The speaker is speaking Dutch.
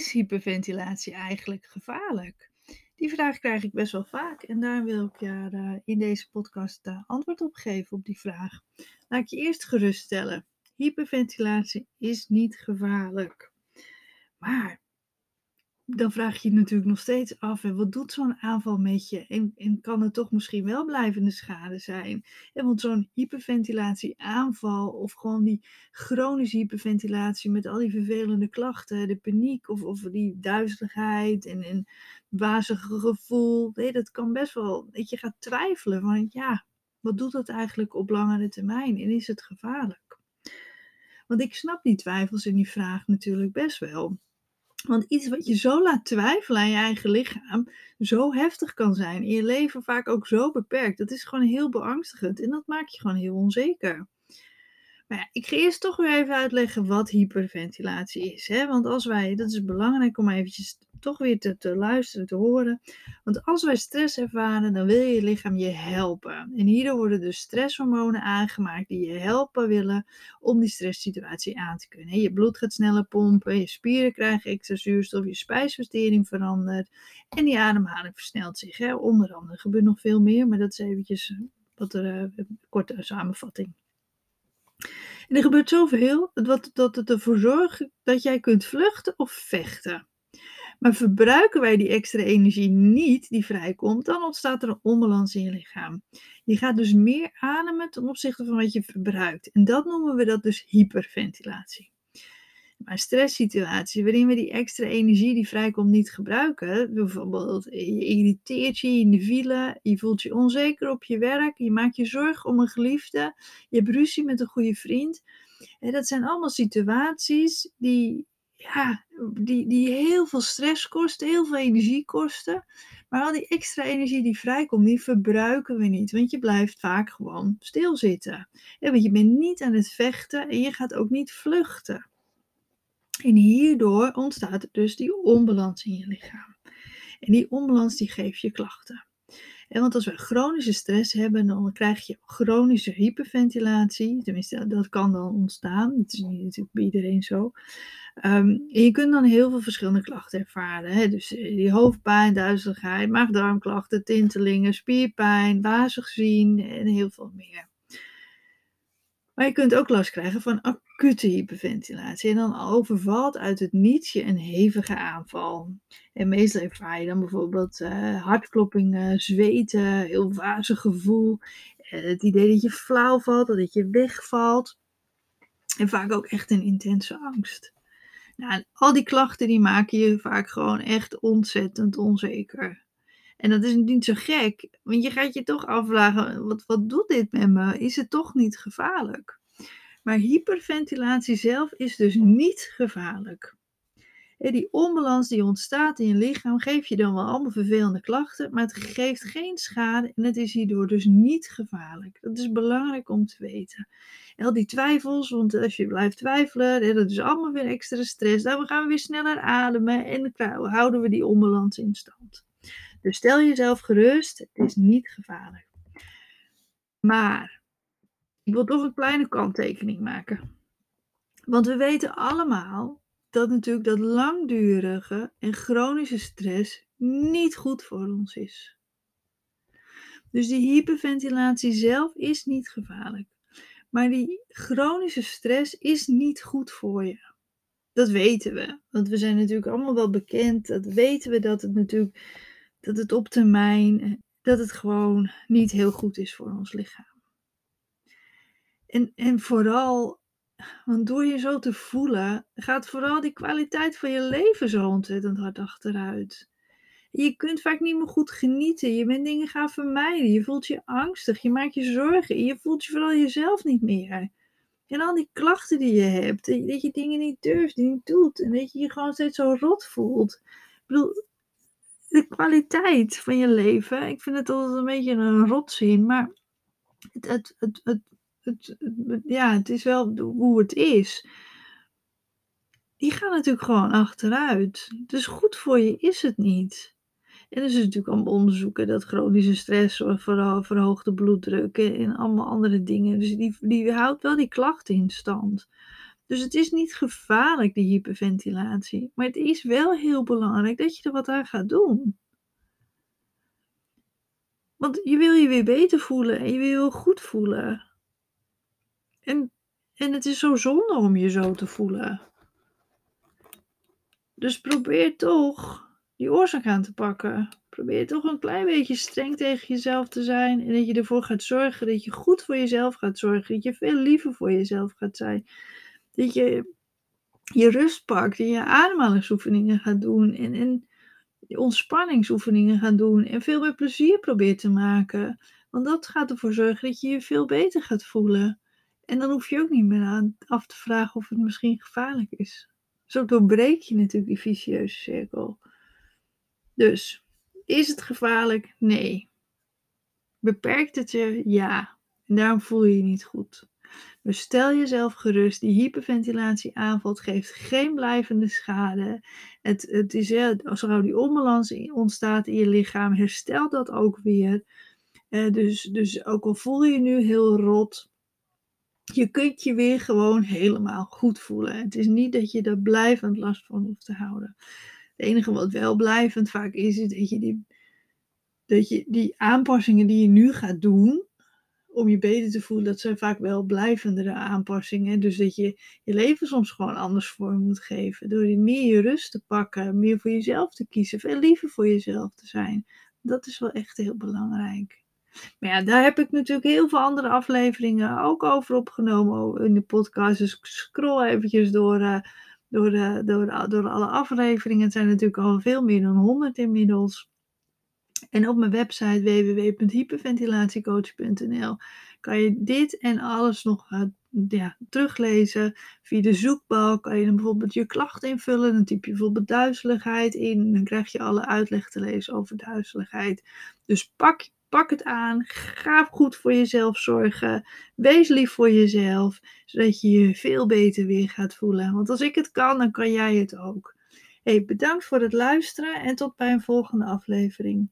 is hyperventilatie eigenlijk gevaarlijk? Die vraag krijg ik best wel vaak en daar wil ik je uh, in deze podcast uh, antwoord op geven op die vraag. Laat ik je eerst geruststellen. Hyperventilatie is niet gevaarlijk. Maar dan vraag je je natuurlijk nog steeds af, en wat doet zo'n aanval met je? En, en, kan het toch misschien wel blijvende schade zijn? En want zo'n hyperventilatieaanval of gewoon die chronische hyperventilatie met al die vervelende klachten, de paniek of, of die duizeligheid en, en wazige gevoel, nee, dat kan best wel dat je gaat twijfelen van ja, wat doet dat eigenlijk op langere termijn en is het gevaarlijk? Want ik snap die twijfels in die vraag natuurlijk best wel. Want iets wat je zo laat twijfelen aan je eigen lichaam, zo heftig kan zijn. In je leven vaak ook zo beperkt. Dat is gewoon heel beangstigend en dat maakt je gewoon heel onzeker. Maar ja, ik ga eerst toch weer even uitleggen wat hyperventilatie is. Hè? Want als wij, dat is belangrijk om eventjes toch weer te, te luisteren, te horen. Want als wij stress ervaren, dan wil je lichaam je helpen. En hierdoor worden dus stresshormonen aangemaakt die je helpen willen om die stresssituatie aan te kunnen. Je bloed gaat sneller pompen, je spieren krijgen extra zuurstof, je spijsvertering verandert en die ademhaling versnelt zich. Hè? Onder andere, er gebeurt nog veel meer, maar dat is eventjes wat er, uh, een korte samenvatting. En er gebeurt zoveel dat, dat het ervoor zorgt dat jij kunt vluchten of vechten. Maar verbruiken wij die extra energie niet die vrijkomt, dan ontstaat er een onbalans in je lichaam. Je gaat dus meer ademen ten opzichte van wat je verbruikt. En dat noemen we dat dus hyperventilatie. Maar stresssituatie waarin we die extra energie die vrijkomt niet gebruiken, bijvoorbeeld je irriteert je in de file, je voelt je onzeker op je werk, je maakt je zorgen om een geliefde, je hebt ruzie met een goede vriend. En dat zijn allemaal situaties die ja, die, die heel veel stress kosten, heel veel energie kosten. Maar al die extra energie die vrijkomt, die verbruiken we niet. Want je blijft vaak gewoon stilzitten. Want je bent niet aan het vechten en je gaat ook niet vluchten. En hierdoor ontstaat dus die onbalans in je lichaam. En die onbalans die geeft je klachten. En want als we chronische stress hebben, dan krijg je chronische hyperventilatie. Tenminste, dat kan dan ontstaan. Het is niet natuurlijk bij iedereen zo. En je kunt dan heel veel verschillende klachten ervaren. Hè? Dus eh, die hoofdpijn, duizeligheid, maag-darmklachten, tintelingen, spierpijn, wazig zien en heel veel meer. Maar je kunt ook last krijgen van acute hyperventilatie. En dan overvalt uit het niets je een hevige aanval. En meestal ervaar je dan bijvoorbeeld uh, hartkloppingen, zweten, heel wazig gevoel. Uh, het idee dat je flauw valt, dat je wegvalt. En vaak ook echt een intense angst. Nou, al die klachten die maken je vaak gewoon echt ontzettend onzeker. En dat is niet zo gek, want je gaat je toch afvragen, wat, wat doet dit met me? Is het toch niet gevaarlijk? Maar hyperventilatie zelf is dus niet gevaarlijk. Die onbalans die ontstaat in je lichaam geeft je dan wel allemaal vervelende klachten, maar het geeft geen schade en het is hierdoor dus niet gevaarlijk. Dat is belangrijk om te weten. En al die twijfels, want als je blijft twijfelen, dat is allemaal weer extra stress. Dan gaan we weer sneller ademen en houden we die onbalans in stand. Dus stel jezelf gerust, het is niet gevaarlijk. Maar ik wil toch een kleine kanttekening maken. Want we weten allemaal dat natuurlijk dat langdurige en chronische stress niet goed voor ons is. Dus die hyperventilatie zelf is niet gevaarlijk. Maar die chronische stress is niet goed voor je. Dat weten we. Want we zijn natuurlijk allemaal wel bekend. Dat weten we dat het natuurlijk dat het op termijn dat het gewoon niet heel goed is voor ons lichaam. En, en vooral want door je zo te voelen, gaat vooral die kwaliteit van je leven zo ontzettend hard achteruit. Je kunt vaak niet meer goed genieten. Je bent dingen gaan vermijden. Je voelt je angstig. Je maakt je zorgen. Je voelt je vooral jezelf niet meer. En al die klachten die je hebt. Dat je dingen niet durft, die niet doet. En dat je je gewoon steeds zo rot voelt. Ik bedoel, de kwaliteit van je leven. Ik vind het altijd een beetje een rotzin. Maar het, het, het, het het, ja, het is wel hoe het is. Die gaan natuurlijk gewoon achteruit. Dus goed voor je is het niet. En er is natuurlijk allemaal onderzoeken dat chronische stress zorgt voor verhoogde bloeddruk en allemaal andere dingen. Dus die, die houdt wel die klachten in stand. Dus het is niet gevaarlijk, die hyperventilatie. Maar het is wel heel belangrijk dat je er wat aan gaat doen. Want je wil je weer beter voelen en je wil je goed voelen. En, en het is zo zonde om je zo te voelen. Dus probeer toch die oorzaak aan te pakken. Probeer toch een klein beetje streng tegen jezelf te zijn. En dat je ervoor gaat zorgen dat je goed voor jezelf gaat zorgen. Dat je veel liever voor jezelf gaat zijn. Dat je je rust pakt en je ademhalingsoefeningen gaat doen. En, en ontspanningsoefeningen gaat doen. En veel meer plezier probeert te maken. Want dat gaat ervoor zorgen dat je je veel beter gaat voelen. En dan hoef je ook niet meer aan af te vragen of het misschien gevaarlijk is. Zo doorbreek je natuurlijk die vicieuze cirkel. Dus, is het gevaarlijk? Nee. Beperkt het je? Ja. En daarom voel je je niet goed. Dus stel jezelf gerust, die hyperventilatie aanvalt geeft geen blijvende schade. Het, het is, als er die onbalans ontstaat in je lichaam, herstel dat ook weer. Uh, dus, dus ook al voel je je nu heel rot, je kunt je weer gewoon helemaal goed voelen. Het is niet dat je er blijvend last van hoeft te houden. Het enige wat wel blijvend vaak is, is dat je die, dat je die aanpassingen die je nu gaat doen, om je beter te voelen, dat zijn vaak wel blijvendere aanpassingen. Dus dat je je leven soms gewoon anders vorm moet geven. Door meer je rust te pakken, meer voor jezelf te kiezen, veel liever voor jezelf te zijn. Dat is wel echt heel belangrijk. Maar ja, daar heb ik natuurlijk heel veel andere afleveringen ook over opgenomen in de podcast. Dus scroll eventjes door, uh, door, uh, door, door alle afleveringen. Het zijn natuurlijk al veel meer dan 100 inmiddels. En op mijn website www.hyperventilatiecoach.nl kan je dit en alles nog uh, ja, teruglezen. Via de zoekbalk kan je dan bijvoorbeeld je klacht invullen. Dan typ je bijvoorbeeld duizeligheid in. Dan krijg je alle uitleg te lezen over duizeligheid. Dus pak Pak het aan. Ga goed voor jezelf zorgen. Wees lief voor jezelf. Zodat je je veel beter weer gaat voelen. Want als ik het kan, dan kan jij het ook. Hey, bedankt voor het luisteren en tot bij een volgende aflevering.